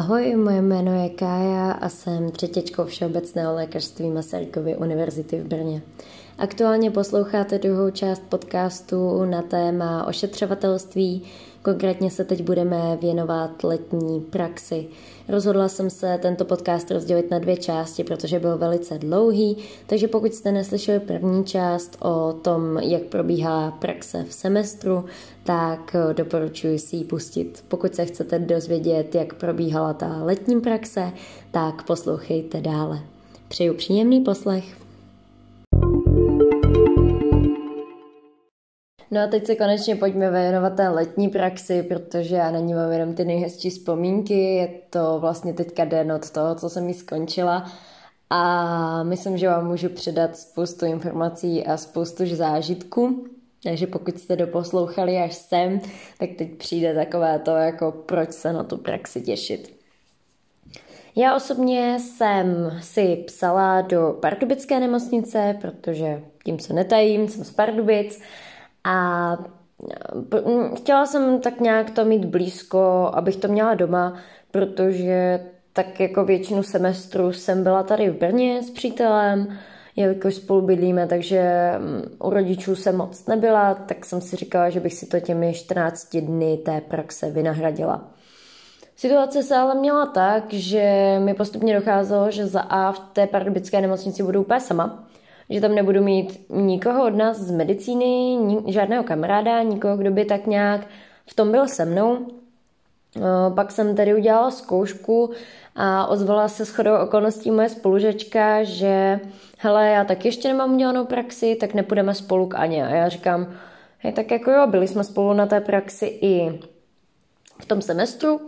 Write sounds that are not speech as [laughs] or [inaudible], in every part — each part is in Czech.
Ahoj, moje jméno je Kája a jsem třetěčkou Všeobecného lékařství Masarykovy univerzity v Brně. Aktuálně posloucháte druhou část podcastu na téma ošetřovatelství, Konkrétně se teď budeme věnovat letní praxi. Rozhodla jsem se tento podcast rozdělit na dvě části, protože byl velice dlouhý, takže pokud jste neslyšeli první část o tom, jak probíhá praxe v semestru, tak doporučuji si ji pustit. Pokud se chcete dozvědět, jak probíhala ta letní praxe, tak poslouchejte dále. Přeju příjemný poslech. No a teď se konečně pojďme věnovat té letní praxi, protože já na ní mám jenom ty nejhezčí vzpomínky. Je to vlastně teďka den od toho, co jsem ji skončila. A myslím, že vám můžu předat spoustu informací a spoustu zážitků. Takže pokud jste doposlouchali až sem, tak teď přijde takové to, jako proč se na tu praxi těšit. Já osobně jsem si psala do pardubické nemocnice, protože tím se netajím, jsem z Pardubic a mm, chtěla jsem tak nějak to mít blízko, abych to měla doma, protože tak jako většinu semestru jsem byla tady v Brně s přítelem, jelikož spolu bydlíme, takže u rodičů jsem moc nebyla, tak jsem si říkala, že bych si to těmi 14 dny té praxe vynahradila. Situace se ale měla tak, že mi postupně docházelo, že za A v té pardubické nemocnici budu úplně sama, že tam nebudu mít nikoho od nás z medicíny, žádného kamaráda, nikoho, kdo by tak nějak v tom byl se mnou. Pak jsem tady udělala zkoušku a ozvala se shodou okolností moje spolužečka, že hele, já tak ještě nemám udělanou praxi, tak nepůjdeme spolu k Aně. A já říkám, hej, tak jako jo, byli jsme spolu na té praxi i v tom semestru,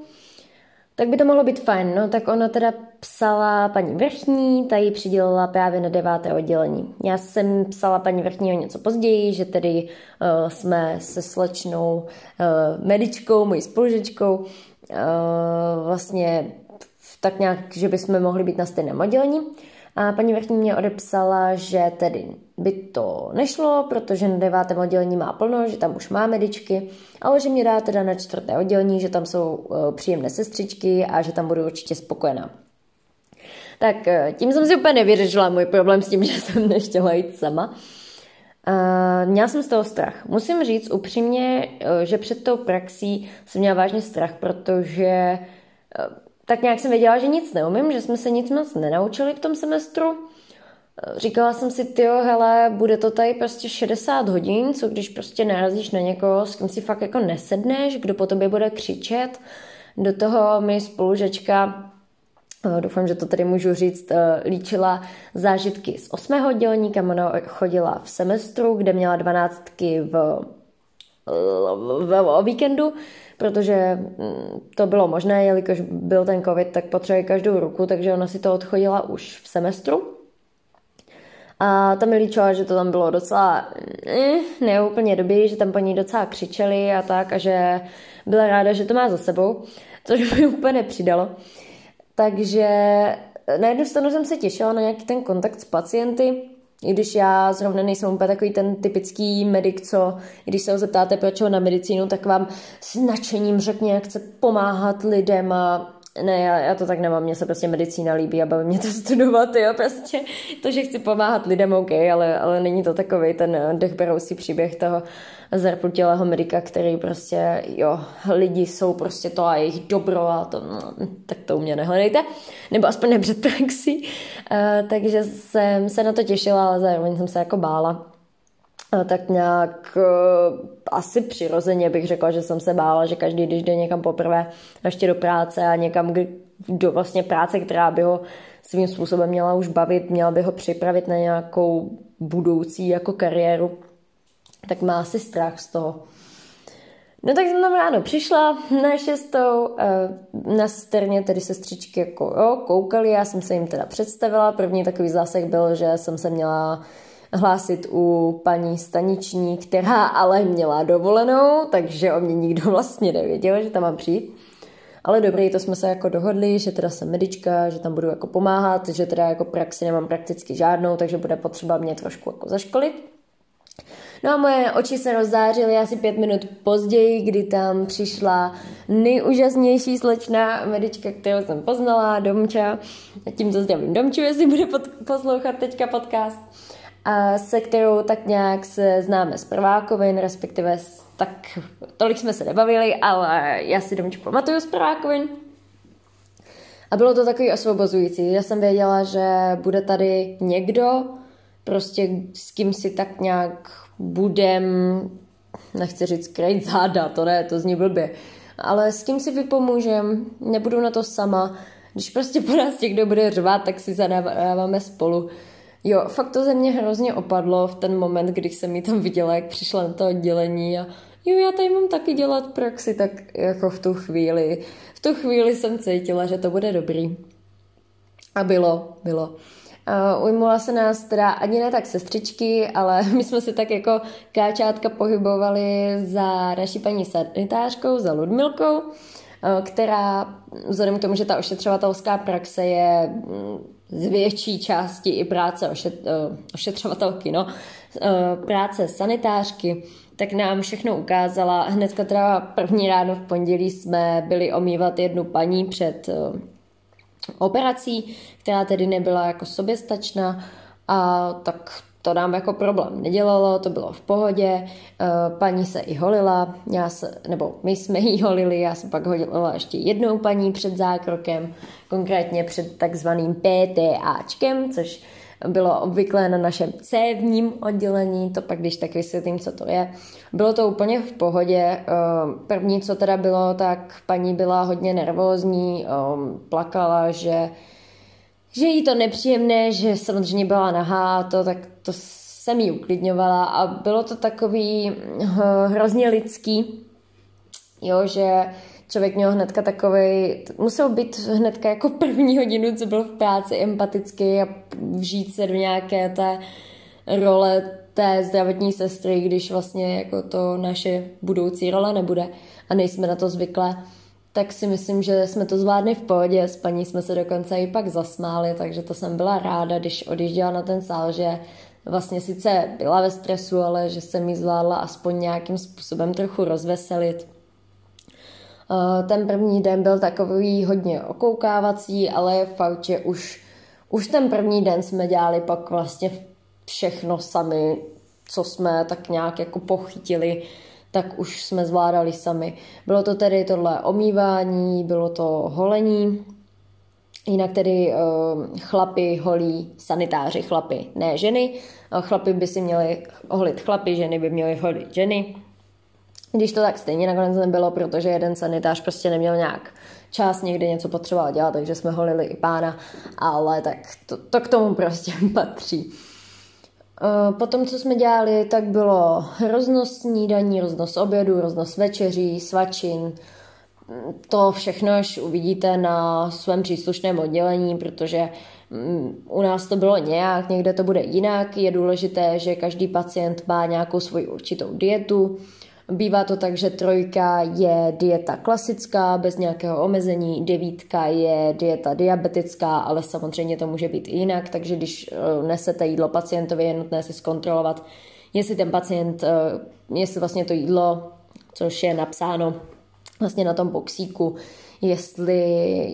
tak by to mohlo být fajn. No tak ona teda psala paní Vrchní, ta ji přidělila právě na deváté oddělení. Já jsem psala paní Vrchní o něco později, že tedy uh, jsme se slečnou uh, medičkou, mojí spolužečkou, uh, vlastně tak nějak, že bychom mohli být na stejném oddělení. A paní vrchní mě odepsala, že tedy by to nešlo, protože na devátém oddělení má plno, že tam už má medičky, ale že mě dá teda na čtvrté oddělení, že tam jsou eh, příjemné sestřičky a že tam budu určitě spokojená. Tak eh, tím jsem si úplně nevyřešila můj problém s tím, [laughs] že jsem nechtěla jít sama. Uh, měla jsem z toho strach. Musím říct upřímně, že před tou praxí jsem měla vážně strach, protože tak nějak jsem věděla, že nic neumím, že jsme se nic moc nenaučili v tom semestru. Říkala jsem si, ty hele, bude to tady prostě 60 hodin, co když prostě narazíš na někoho, s kým si fakt jako nesedneš, kdo po tobě bude křičet. Do toho mi spolužečka eh, doufám, že to tady můžu říct, eh, líčila zážitky z 8. oddělení, kam ona chodila v semestru, kde měla dvanáctky v, o víkendu protože mm, to bylo možné, jelikož byl ten covid, tak potřebuje každou ruku, takže ona si to odchodila už v semestru. A tam mi líčila, že to tam bylo docela eh, ne úplně dobrý, že tam po ní docela křičeli a tak a že byla ráda, že to má za sebou, což mi úplně nepřidalo. Takže na jednu stranu jsem se těšila na nějaký ten kontakt s pacienty, i když já zrovna nejsem úplně takový ten typický medic, co když se ho zeptáte, proč ho na medicínu, tak vám s nadšením řekne, jak chce pomáhat lidem a ne, já, já to tak nemám, mně se prostě medicína líbí a baví mě to [laughs] studovat, jo, prostě to, že chci pomáhat lidem, OK, ale, ale není to takový ten dechberoucí příběh toho zarputilého medika, který prostě, jo, lidi jsou prostě to a jejich dobro a to, no, tak to u mě nehledejte, nebo aspoň ne praxí, uh, takže jsem se na to těšila, ale zároveň jsem se jako bála, tak nějak uh, asi přirozeně bych řekla, že jsem se bála, že každý, když jde někam poprvé ještě do práce a někam do vlastně práce, která by ho svým způsobem měla už bavit, měla by ho připravit na nějakou budoucí jako kariéru, tak má asi strach z toho. No tak jsem tam ráno přišla na šestou, eh, na strně tedy sestřičky jako jo, koukali, já jsem se jim teda představila, první takový zásek byl, že jsem se měla hlásit u paní staniční, která ale měla dovolenou, takže o mě nikdo vlastně nevěděl, že tam mám přijít. Ale dobrý, to jsme se jako dohodli, že teda jsem medička, že tam budu jako pomáhat, že teda jako praxi nemám prakticky žádnou, takže bude potřeba mě trošku jako zaškolit. No a moje oči se rozzářily asi pět minut později, kdy tam přišla nejúžasnější slečna medička, kterou jsem poznala, Domča. A tím zdravím Domču, jestli bude pod, poslouchat teďka podcast. A se kterou tak nějak se známe z prvákovin, respektive tak tolik jsme se nebavili, ale já si Domču pamatuju z prvákovin. A bylo to takový osvobozující. Já jsem věděla, že bude tady někdo, prostě s kým si tak nějak budem, nechci říct krejt záda, to ne, to zní blbě, ale s kým si vypomůžem, nebudu na to sama, když prostě po nás někdo bude řvát, tak si zadáváme spolu. Jo, fakt to ze mě hrozně opadlo v ten moment, když jsem mi tam viděla, jak přišla na to oddělení a jo, já tady mám taky dělat praxi, tak jako v tu chvíli, v tu chvíli jsem cítila, že to bude dobrý. A bylo, bylo. Uh, ujmula se nás teda ani ne tak sestřičky, ale [laughs] my jsme si tak jako káčátka pohybovali za naší paní sanitářkou, za Ludmilkou, uh, která vzhledem k tomu, že ta ošetřovatelská praxe je mm, z větší části i práce ošet, uh, ošetřovatelky, no, práce sanitářky, tak nám všechno ukázala. Hnedka teda první ráno v pondělí jsme byli omývat jednu paní před operací, která tedy nebyla jako soběstačná a tak to nám jako problém nedělalo, to bylo v pohodě, e, paní se i holila, já se, nebo my jsme jí holili, já jsem pak holila ještě jednou paní před zákrokem, konkrétně před takzvaným PTAčkem, což bylo obvyklé na našem cévním oddělení, to pak když tak vysvětlím, co to je. Bylo to úplně v pohodě. Eh, první, co teda bylo, tak paní byla hodně nervózní, eh, plakala, že že jí to nepříjemné, že samozřejmě byla nahá, to, tak to jsem jí uklidňovala a bylo to takový eh, hrozně lidský, jo, že člověk měl hnedka takový, musel být hnedka jako první hodinu, co byl v práci empatický a vžít se do nějaké té role té zdravotní sestry, když vlastně jako to naše budoucí role nebude a nejsme na to zvyklé, tak si myslím, že jsme to zvládli v pohodě. S paní jsme se dokonce i pak zasmáli, takže to jsem byla ráda, když odjížděla na ten sál, že vlastně sice byla ve stresu, ale že jsem mi zvládla aspoň nějakým způsobem trochu rozveselit. Eh, ten první den byl takový hodně okoukávací, ale fakt, že už, už ten první den jsme dělali pak vlastně všechno sami, co jsme tak nějak jako pochytili, tak už jsme zvládali sami. Bylo to tedy tohle omývání, bylo to holení, Jinak tedy uh, chlapy holí sanitáři chlapy, ne ženy. Chlapy by si měli holit chlapy, ženy by měly holit ženy. Když to tak stejně nakonec nebylo, protože jeden sanitář prostě neměl nějak čas, někde něco potřeboval dělat, takže jsme holili i pána, ale tak to, to k tomu prostě [laughs] patří. Eh, potom, co jsme dělali, tak bylo roznos snídaní, roznos obědu, roznos večeří, svačin. To všechno až uvidíte na svém příslušném oddělení, protože mm, u nás to bylo nějak, někde to bude jinak. Je důležité, že každý pacient má nějakou svoji určitou dietu, Bývá to tak, že trojka je dieta klasická, bez nějakého omezení, devítka je dieta diabetická, ale samozřejmě to může být i jinak, takže když eh, nesete jídlo pacientovi, je nutné si zkontrolovat, jestli ten pacient, eh, jestli vlastně to jídlo, což je napsáno vlastně na tom boxíku, jestli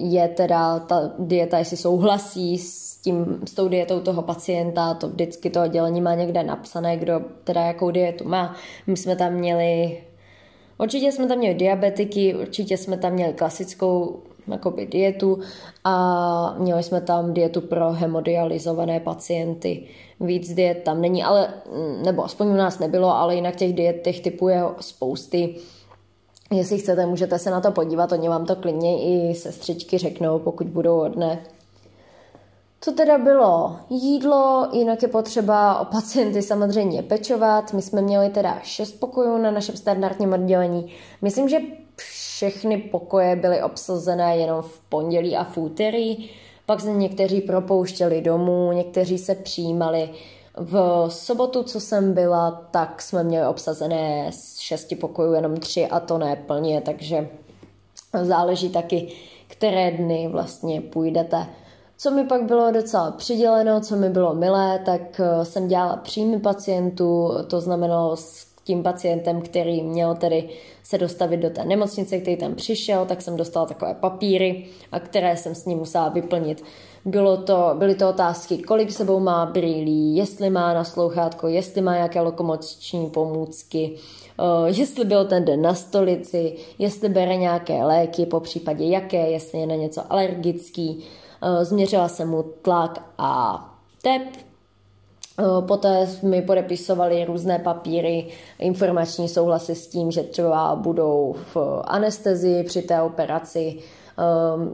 je teda ta dieta, jestli souhlasí s tím, s tou dietou toho pacienta, to vždycky to oddělení má někde napsané, kdo teda jakou dietu má. My jsme tam měli, určitě jsme tam měli diabetiky, určitě jsme tam měli klasickou jakoby dietu a měli jsme tam dietu pro hemodializované pacienty. Víc diet tam není, ale, nebo aspoň u nás nebylo, ale jinak těch diet těch typů je spousty. Jestli chcete, můžete se na to podívat, oni vám to klidně i sestřičky řeknou, pokud budou hodné. Co teda bylo? Jídlo, jinak je potřeba o pacienty samozřejmě pečovat. My jsme měli teda šest pokojů na našem standardním oddělení. Myslím, že všechny pokoje byly obsazené jenom v pondělí a v úterý. Pak se někteří propouštěli domů, někteří se přijímali. V sobotu, co jsem byla, tak jsme měli obsazené z šesti pokojů jenom tři a to ne plně, takže záleží taky, které dny vlastně půjdete. Co mi pak bylo docela přiděleno, co mi bylo milé, tak eh, jsem dělala příjmy pacientů, to znamenalo s tím pacientem, který měl tedy se dostavit do té nemocnice, který tam přišel, tak jsem dostala takové papíry, a které jsem s ním musela vyplnit. Bylo to, byly to otázky, kolik sebou má brýlí, jestli má naslouchátko, jestli má nějaké lokomoční pomůcky, eh, jestli byl ten den na stolici, jestli bere nějaké léky, po případě jaké, jestli je na něco alergický. Eh, změřila jsem mu tlak a tep, eh, Poté mi podepisovali různé papíry, informační souhlasy s tím, že třeba budou v anestezii při té operaci,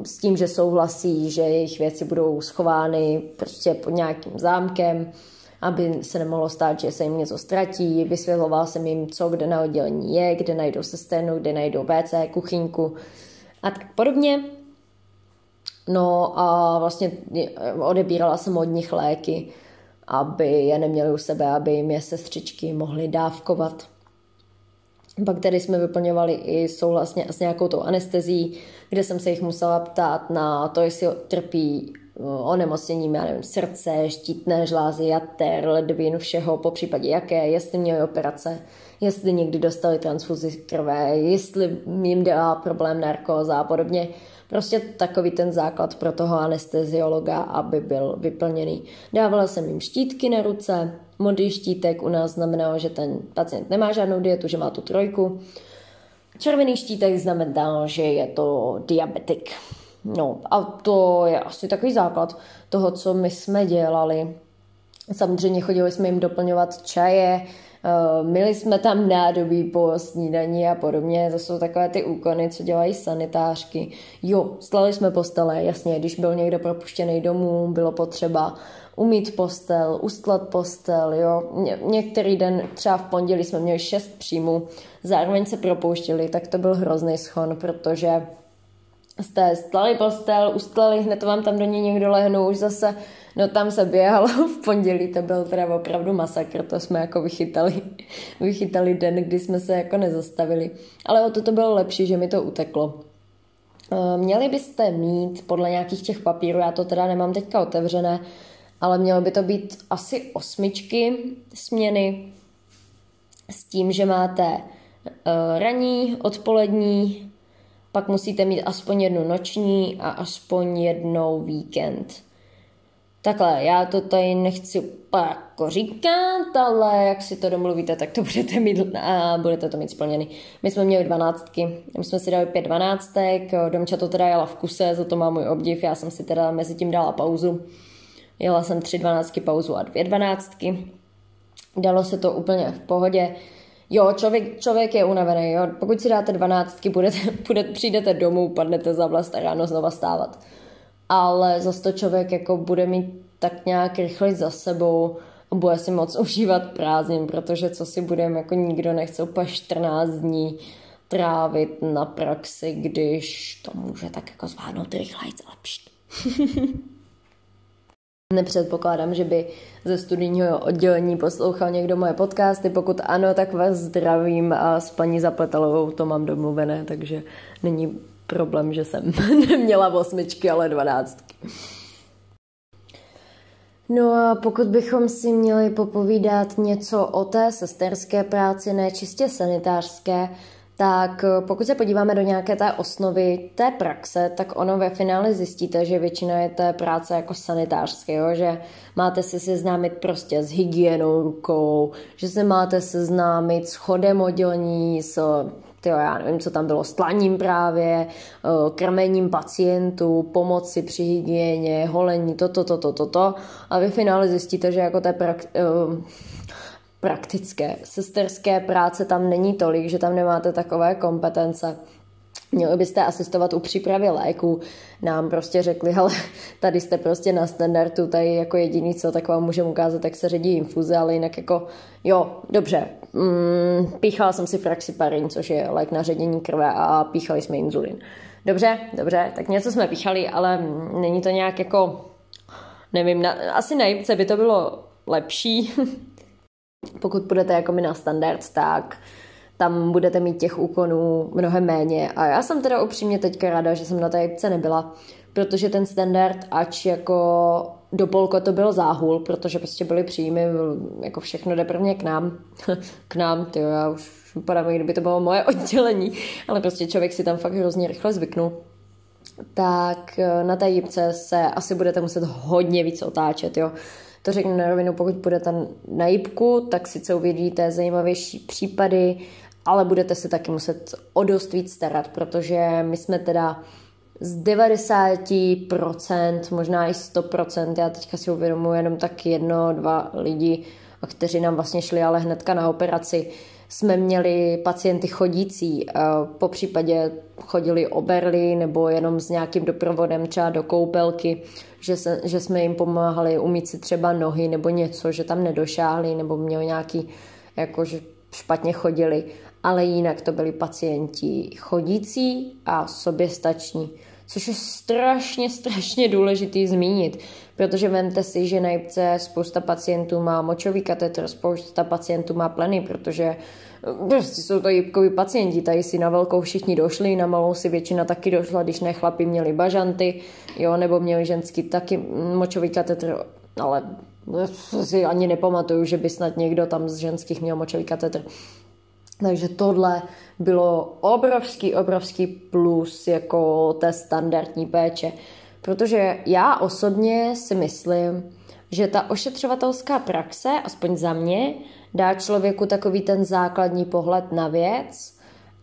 s tím, že souhlasí, že jejich věci budou schovány prostě pod nějakým zámkem, aby se nemohlo stát, že se jim něco ztratí. Vysvětloval jsem jim, co kde na oddělení je, kde najdou sesténu, kde najdou WC, kuchyňku a tak podobně. No a vlastně odebírala jsem od nich léky, aby je neměli u sebe, aby jim je sestřičky mohly dávkovat. Pak tedy jsme vyplňovali i souhlasně s nějakou tou anestezí, kde jsem se jich musela ptát na to, jestli trpí onemocněním, já nevím, srdce, štítné žlázy, jater, ledvin, všeho, po případě jaké, jestli měli operace, jestli někdy dostali transfuzi krve, jestli jim dělá problém narkóza a podobně. Prostě takový ten základ pro toho anesteziologa, aby byl vyplněný. Dávala jsem jim štítky na ruce, modrý štítek u nás znamenalo, že ten pacient nemá žádnou dietu, že má tu trojku. Červený štítek znamená, že je to diabetik. No a to je asi takový základ toho, co my jsme dělali. Samozřejmě chodili jsme jim doplňovat čaje, Měli jsme tam nádobí po snídaní a podobně, to jsou takové ty úkony, co dělají sanitářky. Jo, slali jsme postele, jasně, když byl někdo propuštěný domů, bylo potřeba umít postel, ustlat postel, jo. Ně- některý den, třeba v pondělí jsme měli šest příjmů, zároveň se propouštěli, tak to byl hrozný schon, protože jste stlali postel, ustlali, hned vám tam do ní někdo lehnou, už zase No tam se běhalo [laughs] v pondělí, to byl teda opravdu masakr, to jsme jako vychytali, [laughs] vychytali den, kdy jsme se jako nezastavili. Ale o to to bylo lepší, že mi to uteklo. Eh, měli byste mít podle nějakých těch papírů, já to teda nemám teďka otevřené, ale mělo by to být asi osmičky směny s tím, že máte eh, ranní, odpolední, pak musíte mít aspoň jednu noční a aspoň jednou víkend. Takhle, já to tady nechci jako říkat, ale jak si to domluvíte, tak to [laughs] budete mít a budete to mít splněný. My jsme měli dvanáctky, my jsme si dali pět dvanáctek, Domča to teda jela v kuse, za to má můj obdiv, já jsem si teda mezi tím dala pauzu. Jela jsem tři dvanáctky pauzu a dvě dvanáctky. Dalo se to úplně v pohodě. Jo, člověk, člověk je unavený, jo. Pokud si dáte dvanáctky, budete, [laughs] budete, přijdete domů, padnete za vlast a ráno znova stávat ale zase to člověk jako bude mít tak nějak rychle za sebou a bude si moc [laughs] užívat prázdnin, protože co si budeme, jako nikdo nechce úplně 14 dní trávit na praxi, když to může tak jako zvládnout rychleji lepší. [laughs] Nepředpokládám, že by ze studijního oddělení poslouchal někdo moje podcasty. Pokud ano, tak vás zdravím a s paní Zapletalovou to mám domluvené, takže není problém, že jsem [laughs] neměla osmičky, ale dvanáctky. No a pokud bychom si měli popovídat něco o té sesterské práci, ne čistě sanitářské, tak pokud se podíváme do nějaké té osnovy té praxe, tak ono ve finále zjistíte, že většina je té práce jako sanitářské, jo? že máte se seznámit prostě s hygienou rukou, že se máte seznámit s chodem oddělení, s tyjo, já nevím, co tam bylo, s tlaním právě, eh, krmením pacientů, pomoci při hygieně, holení, toto, toto, toto. To. A vy v finále zjistíte, že jako té prak, eh, praktické sesterské práce tam není tolik, že tam nemáte takové kompetence. Měli byste asistovat u přípravy léku. Nám prostě řekli, ale tady jste prostě na standardu, tady jako jediný co, tak vám můžeme ukázat, jak se ředí infuze, ale jinak jako, jo, dobře, mm, píchala jsem si fraxiparin, což je lék na ředění krve a píchali jsme inzulin. Dobře, dobře, tak něco jsme píchali, ale není to nějak jako, nevím, na, asi na by to bylo lepší. [laughs] Pokud půjdete jako mi na standard, tak tam budete mít těch úkonů mnohem méně. A já jsem teda upřímně teďka ráda, že jsem na té jibce nebyla, protože ten standard, ač jako do polko to byl záhul, protože prostě byly příjmy, jako všechno jde prvně k nám. [laughs] k nám, ty já už vypadám, kdyby to bylo moje [laughs] oddělení, ale prostě člověk si tam fakt hrozně rychle zvyknul. Tak eh, na té jípce se asi budete muset hodně víc otáčet, jo. To řeknu na rovinu, pokud budete na jípku, tak sice uvidíte zajímavější případy, ale budete se taky muset o dost víc starat, protože my jsme teda z 90%, možná i 100%, já teďka si uvědomuji jenom tak jedno, dva lidi, kteří nám vlastně šli ale hnedka na operaci, jsme měli pacienty chodící, po případě chodili oberli nebo jenom s nějakým doprovodem třeba do koupelky, že, se, že jsme jim pomáhali umít si třeba nohy nebo něco, že tam nedošáhli nebo měli nějaký, jako že špatně chodili, ale jinak to byli pacienti chodící a soběstační, což je strašně, strašně důležitý zmínit, protože vemte si, že na jibce spousta pacientů má močový katetr, spousta pacientů má pleny, protože prostě jsou to jibkoví pacienti, tady si na velkou všichni došli, na malou si většina taky došla, když ne chlapi měli bažanty, jo, nebo měli ženský taky močový katetr, ale si ani nepamatuju, že by snad někdo tam z ženských měl močový katetr. Takže tohle bylo obrovský, obrovský plus jako té standardní péče. Protože já osobně si myslím, že ta ošetřovatelská praxe, aspoň za mě, dá člověku takový ten základní pohled na věc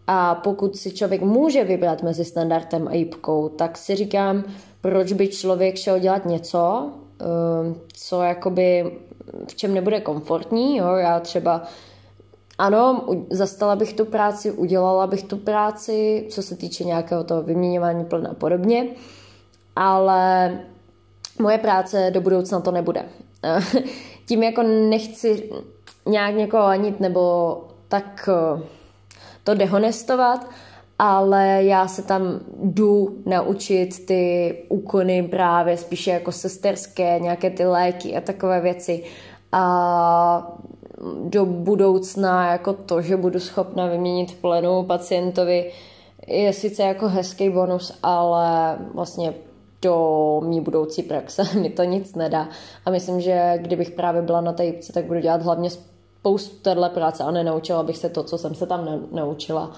a pokud si člověk může vybrat mezi standardem a jípkou, tak si říkám, proč by člověk šel dělat něco, ehm, co jakoby v čem nebude komfortní, jo? já třeba ano, zastala bych tu práci, udělala bych tu práci, co se týče nějakého toho vyměňování plna a podobně, ale moje práce do budoucna to nebude. [laughs] Tím jako nechci nějak někoho anit nebo tak eh, to dehonestovat, ale já se tam jdu naučit ty úkony právě spíše jako sesterské, nějaké ty léky a takové věci. A do budoucna jako to, že budu schopna vyměnit plenu pacientovi, je sice jako hezký bonus, ale vlastně do mý budoucí praxe [laughs] mi to nic nedá. A myslím, že kdybych právě byla na té jípce, tak budu dělat hlavně spoustu téhle práce a nenaučila bych se to, co jsem se tam naučila.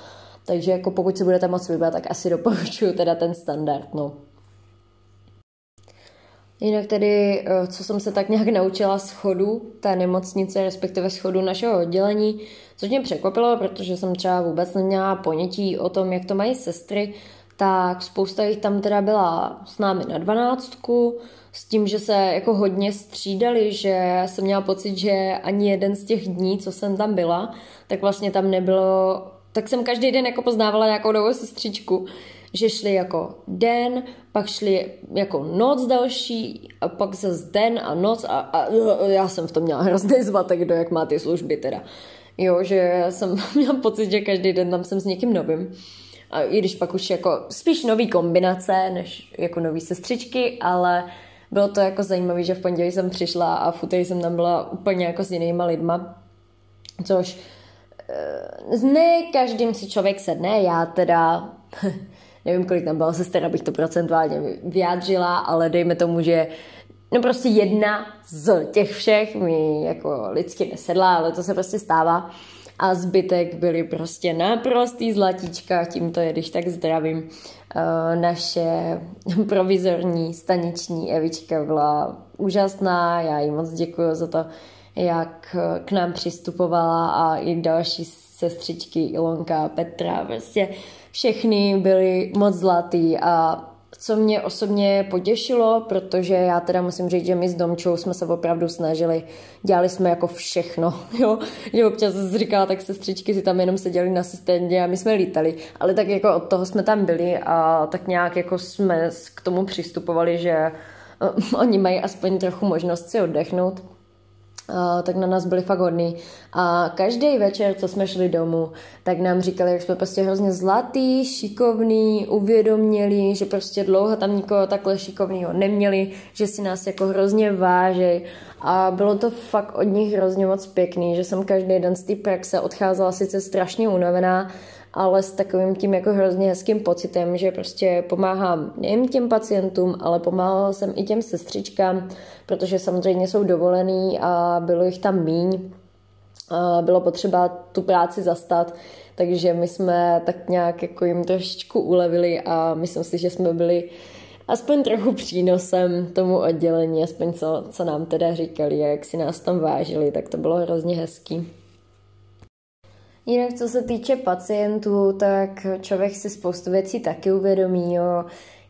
Takže jako pokud si budete moc vybrat, tak asi doporučuju teda ten standard, no. Jinak tedy, eh, co jsem se tak nějak [laughs] naučila z chodu té nemocnice, respektive z chodu našeho oddělení, což mě překvapilo, protože jsem třeba vůbec neměla ponětí o tom, jak to mají sestry, tak spousta jich tam teda byla s námi na dvanáctku, s tím, že se jako hodně střídali, že jsem měla pocit, že ani jeden z těch dní, co jsem tam byla, tak vlastně tam nebylo, tak jsem každý den jako poznávala nějakou novou sestřičku, že šli jako den, pak šli jako noc další a pak zase den a noc a, a já jsem v tom měla hrozný zmatek, kdo jak má ty služby teda. Jo, že jsem [laughs] měla pocit, že každý den tam jsem s někým novým. A i když pak už jako spíš nový kombinace, než jako nový sestřičky, ale bylo to jako zajímavé, že v pondělí jsem přišla a v úterý jsem tam byla úplně jako s jinýma lidma, což eh, ne každým si člověk sedne, já teda [laughs] nevím, kolik tam bylo sester, abych to procentuálně vyjádřila, ale dejme tomu, že no prostě jedna z těch všech mi jako lidsky nesedla, ale to se prostě stává a zbytek byly prostě naprostý zlatíčka, tímto je, když tak zdravím. Uh, naše [laughs] provizorní staniční Evička byla úžasná, já jí moc děkuji za to, jak k nám přistupovala a i další sestřičky Ilonka, Petra, prostě všechny byly moc zlatý a co mě osobně potěšilo, protože já teda musím říct, že my s Domčou jsme se opravdu snažili, dělali jsme jako všechno, [laughs] jo, že občas říkala, tak sestřičky si tam jenom seděli na asistentě a my jsme lítali, ale tak jako od toho jsme tam byli a tak nějak jako jsme k tomu přistupovali, že uh, [laughs] oni mají aspoň trochu možnost si oddechnout tak na nás byli fakt hodní. A každý večer, co jsme šli domů, tak nám říkali, jak jsme prostě hrozně zlatý, šikovný, uvědoměli, že prostě dlouho tam nikoho takhle šikovného neměli, že si nás jako hrozně vážej. A bylo to fakt od nich hrozně moc pěkný, že jsem každý den z té praxe odcházela sice strašně unavená, ale s takovým tím jako hrozně hezkým pocitem, že prostě pomáhám nejen těm pacientům, ale pomáhala jsem i těm sestřičkám, protože samozřejmě jsou dovolený a bylo jich tam míň. Bylo potřeba tu práci zastat, takže my jsme tak nějak jako jim trošičku ulevili a myslím si, že jsme byli aspoň trochu přínosem tomu oddělení, aspoň co, co nám teda říkali, jak si nás tam vážili, tak to bylo hrozně hezký. Jinak co se týče pacientů, tak člověk si spoustu věcí taky uvědomí. Jo.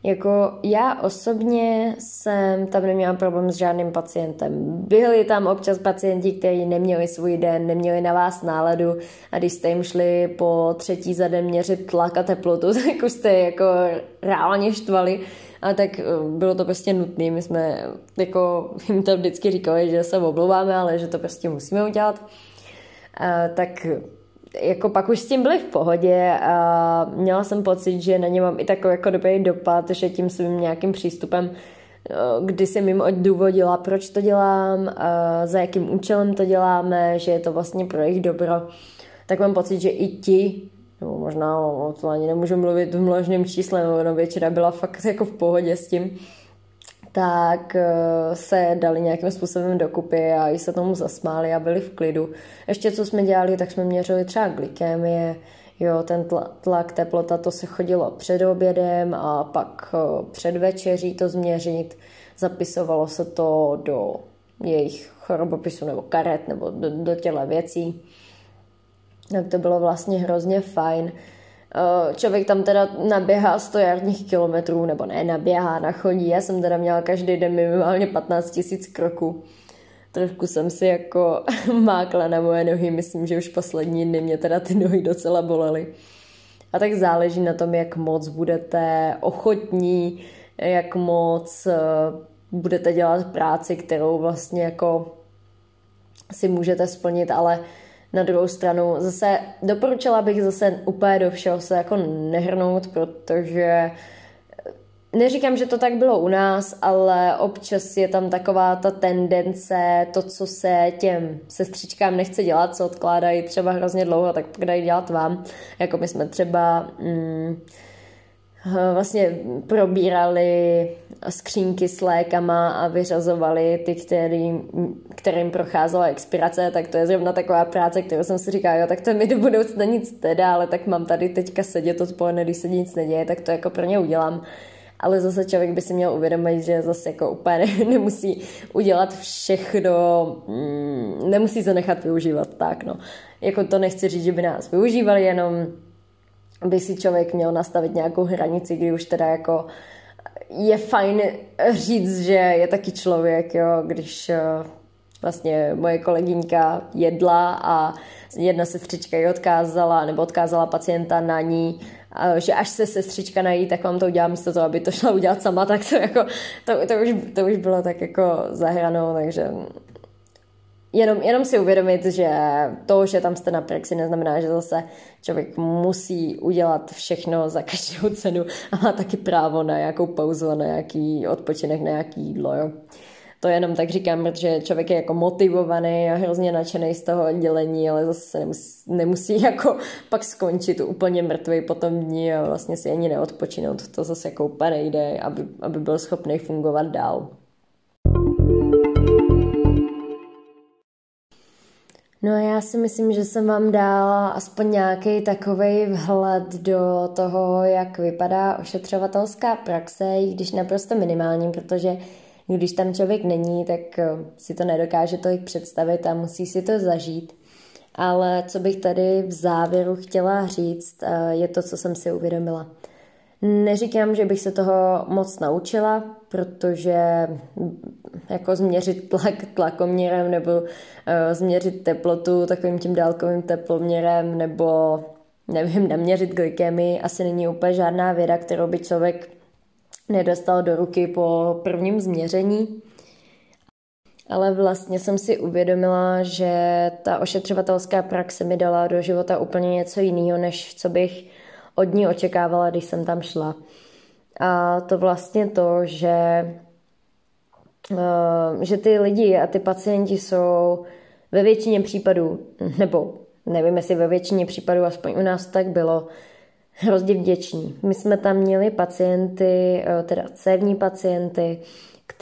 Jako já osobně jsem tam neměla problém s žádným pacientem. Byli tam občas pacienti, kteří neměli svůj den, neměli na vás náladu a když jste jim šli po třetí za den měřit tlak a teplotu, [laughs] tak už jste jako reálně štvali. A tak eh, bylo to prostě nutné. My jsme jako jim to vždycky říkali, že se oblouváme, ale že to prostě musíme udělat. A, tak jako pak už s tím byli v pohodě a měla jsem pocit, že na ně mám i takový jako dobrý dopad, že tím svým nějakým přístupem eh, kdy jsem jim odůvodila, proč to dělám, za jakým účelem to děláme, že je to vlastně pro jejich dobro, tak mám pocit, že i ti, nebo možná o to ani nemůžu mluvit v množném čísle, no většina byla fakt jako v pohodě s tím, tak eh, se dali nějakým způsobem dokupy a i se tomu zasmáli a byli v klidu. Ještě co jsme dělali, tak jsme měřili třeba glykémie, jo, ten tlak, teplota, to se chodilo před obědem a pak eh, před večeří to změřit. Zapisovalo se to do jejich chorobopisu nebo karet nebo do, do těle věcí. Tak to bylo vlastně hrozně fajn. Eh, člověk tam teda naběhá 100 jarních kilometrů, nebo ne, naběhá, nachodí. Já jsem teda měla každý den minimálně 15 tisíc kroků. Trošku jsem si jako [laughs] mákla na moje nohy, myslím, že už poslední dny mě teda ty nohy docela bolely. A tak záleží na tom, jak moc budete ochotní, jak moc eh, budete dělat práci, kterou vlastně jako si můžete splnit, ale na druhou stranu zase doporučila bych zase úplně do všeho se jako nehrnout, protože Neříkám, že to tak bylo u nás, ale občas je tam taková ta tendence, to, co se těm sestřičkám nechce dělat, co odkládají třeba hrozně dlouho, tak pak dají dělat vám. Jako my jsme třeba mm, Eh, vlastně probírali skřínky s lékama a vyřazovali ty, který, kterým procházela expirace, tak to je zrovna taková práce, kterou jsem si říkala, jo, tak to mi do budoucna nic teda, ale tak mám tady teďka sedět odpoledne, když se nic neděje, tak to jako pro ně udělám. Ale zase člověk by si měl uvědomit, že zase jako úplně [laughs] nemusí udělat všechno, mm, nemusí se nechat využívat tak, no. Jako to nechci říct, že by nás využívali, jenom by si člověk měl nastavit nějakou hranici, kdy už teda jako je fajn říct, že je taky člověk, jo, když eh, vlastně moje kolegyňka jedla a jedna sestřička ji odkázala, nebo odkázala pacienta na ní, že až se sestřička nají, tak vám to udělá místo toho, aby to šla udělat sama, tak to jako, to, to, už, to už bylo tak jako zahranou, takže jenom, jenom si uvědomit, že to, že tam jste na praxi, neznamená, že zase člověk musí udělat všechno za každou cenu a má taky právo na nějakou pauzu a na nějaký odpočinek, na nějaký jídlo. Jo. To jenom tak říkám, protože člověk je jako motivovaný a hrozně nadšený z toho oddělení, ale zase nemusí, nemusí jako pak skončit úplně mrtvý po tom dní a vlastně si ani neodpočinout. To zase jako úplně nejde, aby, aby byl schopný fungovat dál. No já si myslím, že jsem vám dala aspoň nějaký takový vhled do toho, jak vypadá ošetřovatelská praxe, i když naprosto minimální, protože když tam člověk není, tak eh, si to nedokáže tolik představit a musí si to zažít. Ale co bych tady v závěru chtěla říct, eh, je to, co jsem si uvědomila. Neříkám, že bych se toho moc naučila, protože jako změřit tlak tlakoměrem nebo uh, změřit teplotu takovým tím dálkovým teploměrem nebo nevím, naměřit glykemii asi není úplně žádná věda, kterou by člověk nedostal do ruky po prvním změření. Ale vlastně jsem si uvědomila, že ta ošetřovatelská praxe mi dala do života úplně něco jiného, než co bych od ní očekávala, když jsem tam šla. A to vlastně to, že, eh, že ty lidi a ty pacienti jsou ve většině případů, nebo nevím, jestli ve většině případů, aspoň u nás tak bylo, hrozně vděční. My jsme tam měli pacienty, eh, teda cévní pacienty,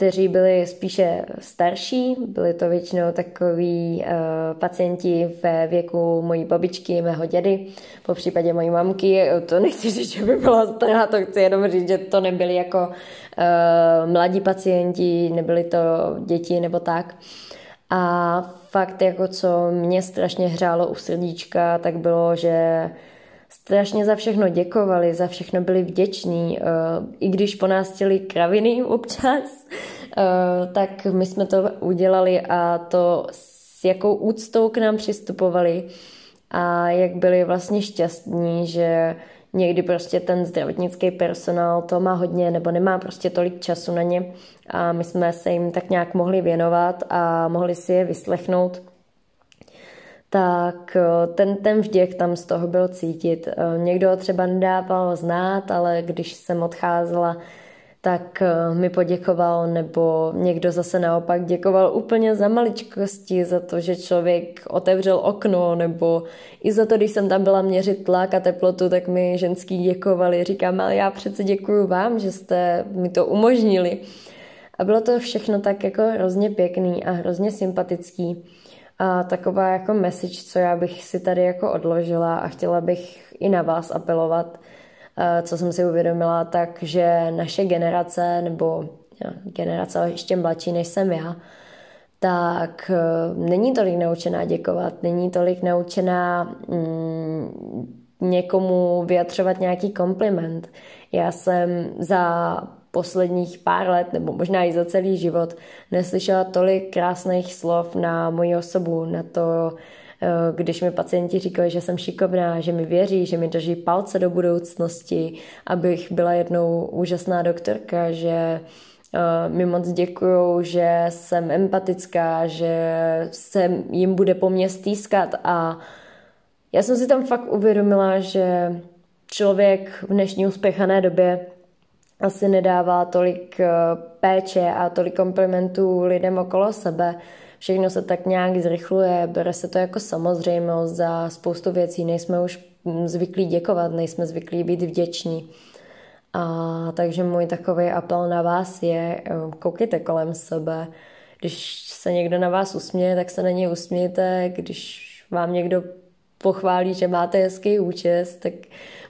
kteří byli spíše starší, byli to většinou takový uh, pacienti ve věku mojí babičky, mého dědy, po případě mojí mamky. To nechci říct, že by byla stará, to chci jenom říct, že to nebyli jako uh, mladí pacienti, nebyli to děti nebo tak. A fakt, jako co mě strašně hřálo u srdíčka, tak bylo, že strašně za všechno děkovali, za všechno byli vděční, eh, i když po nás chtěli kraviny občas, eh, tak my jsme to udělali a to s jakou úctou k nám přistupovali a jak byli vlastně šťastní, že někdy prostě ten zdravotnický personál to má hodně nebo nemá prostě tolik času na ně. A my jsme se jim tak nějak mohli věnovat a mohli si je vyslechnout tak eh, ten, ten vděk tam z toho byl cítit. Eh, někdo ho třeba nedával znát, ale když jsem odcházela, tak eh, mi poděkoval, nebo někdo zase naopak děkoval úplně za maličkosti, za to, že člověk otevřel okno, nebo i za to, když jsem tam byla měřit tlak a teplotu, tak mi ženský děkovali. Říkám, ale já přece děkuju vám, že jste mi to umožnili. A bylo to všechno tak jako hrozně pěkný a hrozně sympatický. A taková jako message, co já bych si tady jako odložila a chtěla bych i na vás apelovat, co jsem si uvědomila, takže naše generace, nebo generace ještě mladší než jsem já, tak e, není tolik naučená děkovat, není tolik naučená mm, někomu vyjadřovat nějaký kompliment. Já jsem za posledních pár let, nebo možná i za celý život, neslyšela tolik krásných slov na moji osobu, na to, eh, když mi pacienti říkali, že jsem šikovná, že mi věří, že mi drží palce do budoucnosti, abych byla jednou úžasná doktorka, že uh, mi moc děkuju, že jsem empatická, že se jim bude po mně stýskat. A já jsem si tam fakt uvědomila, že člověk v dnešní uspěchané době asi nedává tolik eh, péče a tolik komplimentů lidem okolo sebe. Všechno se tak nějak zrychluje, bere se to jako samozřejmost za spoustu věcí. Nejsme už zvyklí děkovat, nejsme zvyklí být vděční. A takže můj takový apel na vás je, eh, koukejte kolem sebe. Když se někdo na vás usměje, tak se na něj usmějte. Když vám někdo pochválí, že máte hezký účest, tak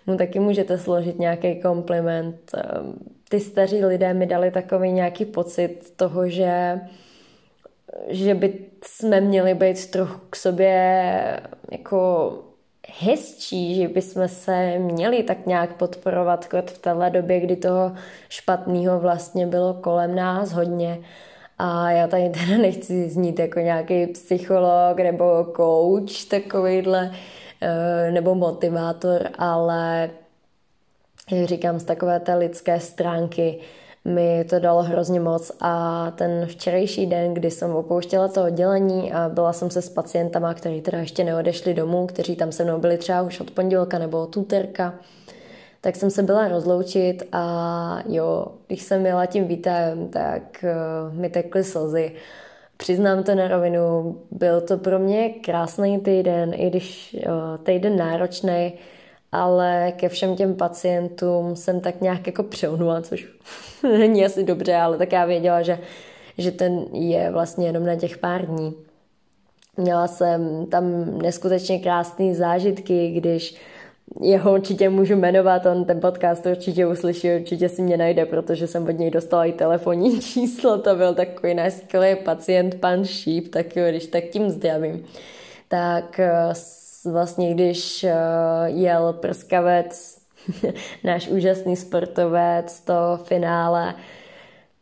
mu taky můžete složit nějaký kompliment. Ehm, ty staří lidé mi dali takový nějaký pocit toho, že že by jsme měli být trochu k sobě jako hezčí, že bychom se měli tak nějak podporovat v téhle době, kdy toho špatného vlastně bylo kolem nás hodně. A já tady teda [laughs] nechci znít jako nějaký psycholog nebo coach takovýhle, nebo motivátor, ale jak říkám, z takové té lidské stránky mi to dalo hrozně moc. A ten včerejší den, kdy jsem opouštěla to oddělení a byla jsem se s pacientama, kteří teda ještě neodešli domů, kteří tam se mnou byli třeba už od pondělka nebo od úterka, tak jsem se byla rozloučit a jo, když jsem jela tím vítem, tak uh, mi tekly slzy Přiznám to na rovinu, byl to pro mě krásný týden, i když týden náročný, ale ke všem těm pacientům jsem tak nějak jako přeunula, což [laughs] není asi dobře, ale tak já věděla, že, že ten je vlastně jenom na těch pár dní. Měla jsem tam neskutečně krásné zážitky, když jeho určitě můžu jmenovat, on ten podcast určitě uslyší, určitě si mě najde, protože jsem od něj dostala i telefonní [laughs] číslo, to byl takový náš skvělý pacient, pan Šíp, tak jo, když tak tím zdravím. Tak eh, vlastně, když eh, jel prskavec, [laughs] náš úžasný sportovec, to finále,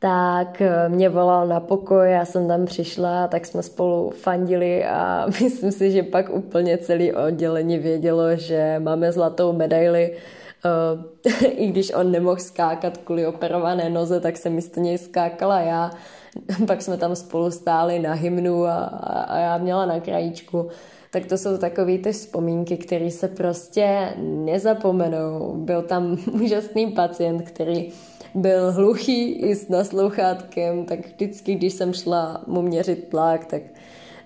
tak eh, mě volal na pokoj, já jsem tam přišla, tak jsme spolu fandili a [laughs] myslím si, že pak úplně celý oddělení vědělo, že máme zlatou medaili. Eh, [laughs] I když on nemohl skákat kvůli operované noze, tak jsem místo něj skákala já. [laughs] Pak jsme tam spolu stáli na hymnu a, a já měla na krajíčku. Tak to jsou takové ty vzpomínky, které se prostě nezapomenou. Byl tam úžasný pacient, který byl hluchý i s naslouchátkem, tak vždycky, když jsem šla mu měřit tlak, tak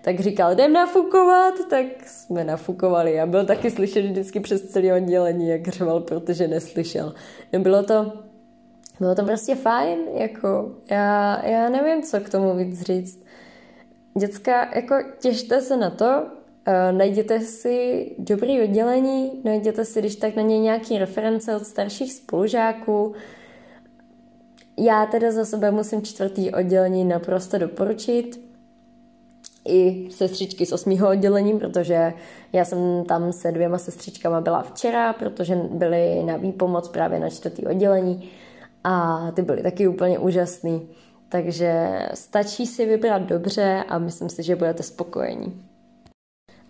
tak říkal, jdem nafukovat, tak jsme nafukovali a byl taky slyšet vždycky přes celé oddělení, jak řval, protože neslyšel. No bylo to, bylo to prostě fajn, jako já, já nevím, co k tomu víc říct. Děcka, jako těšte se na to, uh, najděte si dobrý oddělení, najděte si, když tak na něj nějaký reference od starších spolužáků, já teda za sebe musím čtvrtý oddělení naprosto doporučit. I sestřičky z osmého oddělení, protože já jsem tam se dvěma sestřičkama byla včera, protože byly na výpomoc právě na čtvrtý oddělení a ty byly taky úplně úžasný. Takže stačí si vybrat dobře a myslím si, že budete spokojení.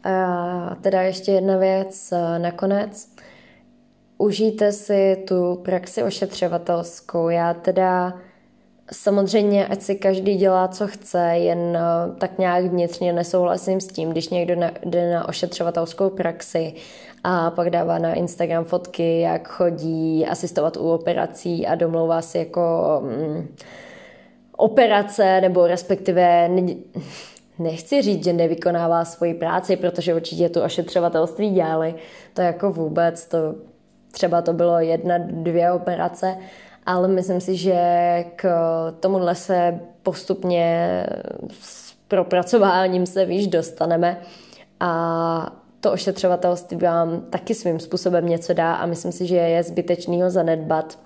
A teda ještě jedna věc nakonec užijte si tu praxi ošetřovatelskou. Já teda samozřejmě, ať si každý dělá, co chce, jen eh, tak nějak vnitřně nesouhlasím s tím, když někdo jde na ošetřovatelskou praxi a pak dává na Instagram fotky, jak chodí asistovat u operací a domlouvá si jako mm, operace, nebo respektive nechci říct, že nevykonává svoji práci, protože určitě tu ošetřovatelství dělali, to jako vůbec, to třeba to bylo jedna, dvě operace, ale myslím si, že k tomuhle se postupně s propracováním se víš dostaneme. A to ošetřovatelství vám taky svým způsobem něco dá a myslím si, že je zbytečný ho zanedbat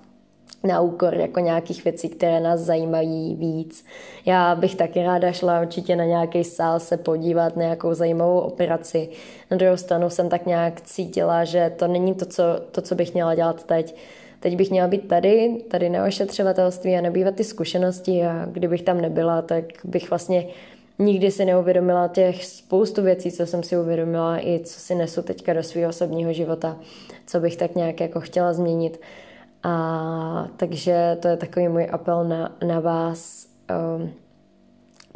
na úkor jako nějakých věcí, které nás zajímají víc. Já bych taky ráda šla určitě na nějaký sál se podívat na nějakou zajímavou operaci. Na druhou stranu jsem tak nějak cítila, že to není to, co, to, co bych měla dělat teď. Teď bych měla být tady, tady na ošetřovatelství a nabývat ty zkušenosti a kdybych tam nebyla, tak bych vlastně nikdy si neuvědomila těch spoustu věcí, co jsem si uvědomila i co si nesu teďka do svého osobního života, co bych tak nějak jako chtěla změnit. A takže to je takový můj apel na, na vás. Um,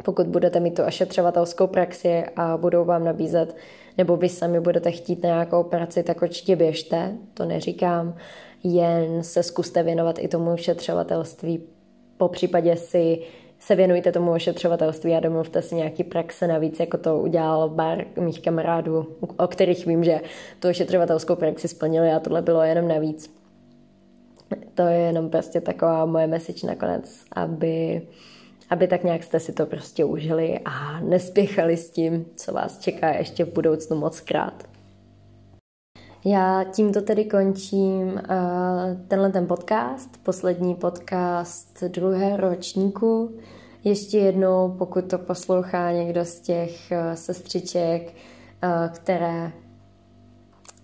pokud budete mít tu ošetřovatelskou praxi a budou vám nabízet, nebo vy sami budete chtít nějakou práci, tak určitě běžte, to neříkám, jen se zkuste věnovat i tomu ošetřovatelství. Po případě si se věnujte tomu ošetřovatelství a domluvte si nějaký praxe navíc, jako to udělal bar mých kamarádů, o kterých vím, že tu ošetřovatelskou praxi splnili a tohle bylo jenom navíc [laughs] to je jenom prostě taková moje message nakonec, aby, aby tak nějak jste si to prostě užili a nespěchali s tím, co vás čeká ještě v budoucnu moc krát. Já tímto tedy končím uh, tenhle ten podcast, poslední podcast druhé ročníku. Ještě jednou, pokud to poslouchá někdo z těch uh, sestřiček, uh, které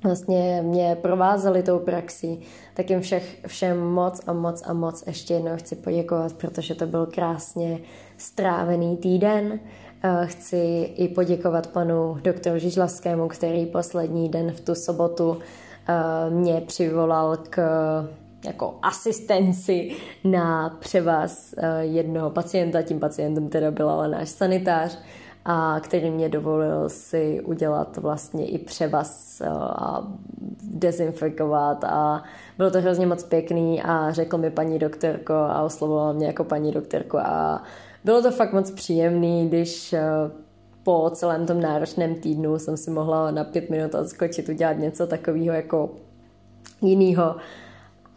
vlastně mě provázeli tou praxí, tak jim všech, všem moc a moc a moc ještě jednou chci poděkovat, protože to byl krásně strávený týden. Eh, chci i poděkovat panu doktoru Žižlavskému, který poslední den v tu sobotu eh, mě přivolal k jako asistenci na převaz eh, jednoho pacienta. Tím pacientem teda byl ale náš sanitář a který mě dovolil si udělat vlastně i převaz a dezinfikovat a bylo to hrozně moc pěkný a řekl mi paní doktorko a oslovoval mě jako paní doktorko a bylo to fakt moc příjemný, když eh, po celém tom náročném týdnu jsem si mohla na pět minut odskočit, udělat něco takového jako jinýho.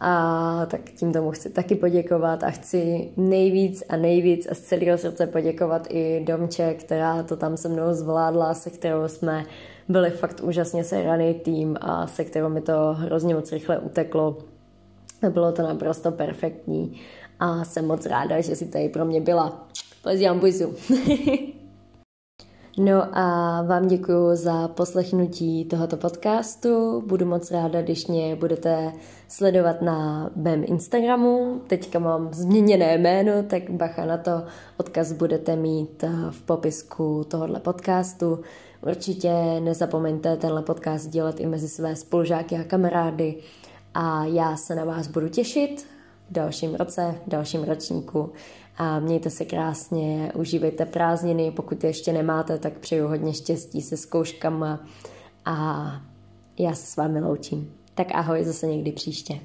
A tak tím tomu chci taky poděkovat a chci nejvíc a nejvíc a z celého srdce poděkovat i Domče, která to tam se mnou zvládla, se kterou jsme byli fakt úžasně sehraný tým a se kterou mi to hrozně moc rychle uteklo. Bylo to naprosto perfektní a jsem moc ráda, že si tady pro mě byla. Pleziám buzu. [laughs] No a vám děkuji za poslechnutí tohoto podcastu. Budu moc ráda, když mě budete sledovat na mém Instagramu. Teďka mám změněné jméno, tak bacha na to. Odkaz budete mít v popisku tohoto podcastu. Určitě nezapomeňte tenhle podcast dělat i mezi své spolužáky a kamarády a já se na vás budu těšit v dalším roce, v dalším ročníku a mějte se krásně, užívejte prázdniny, pokud je ještě nemáte, tak přeju hodně štěstí se zkouškama a já se s vámi loučím. Tak ahoj zase někdy příště.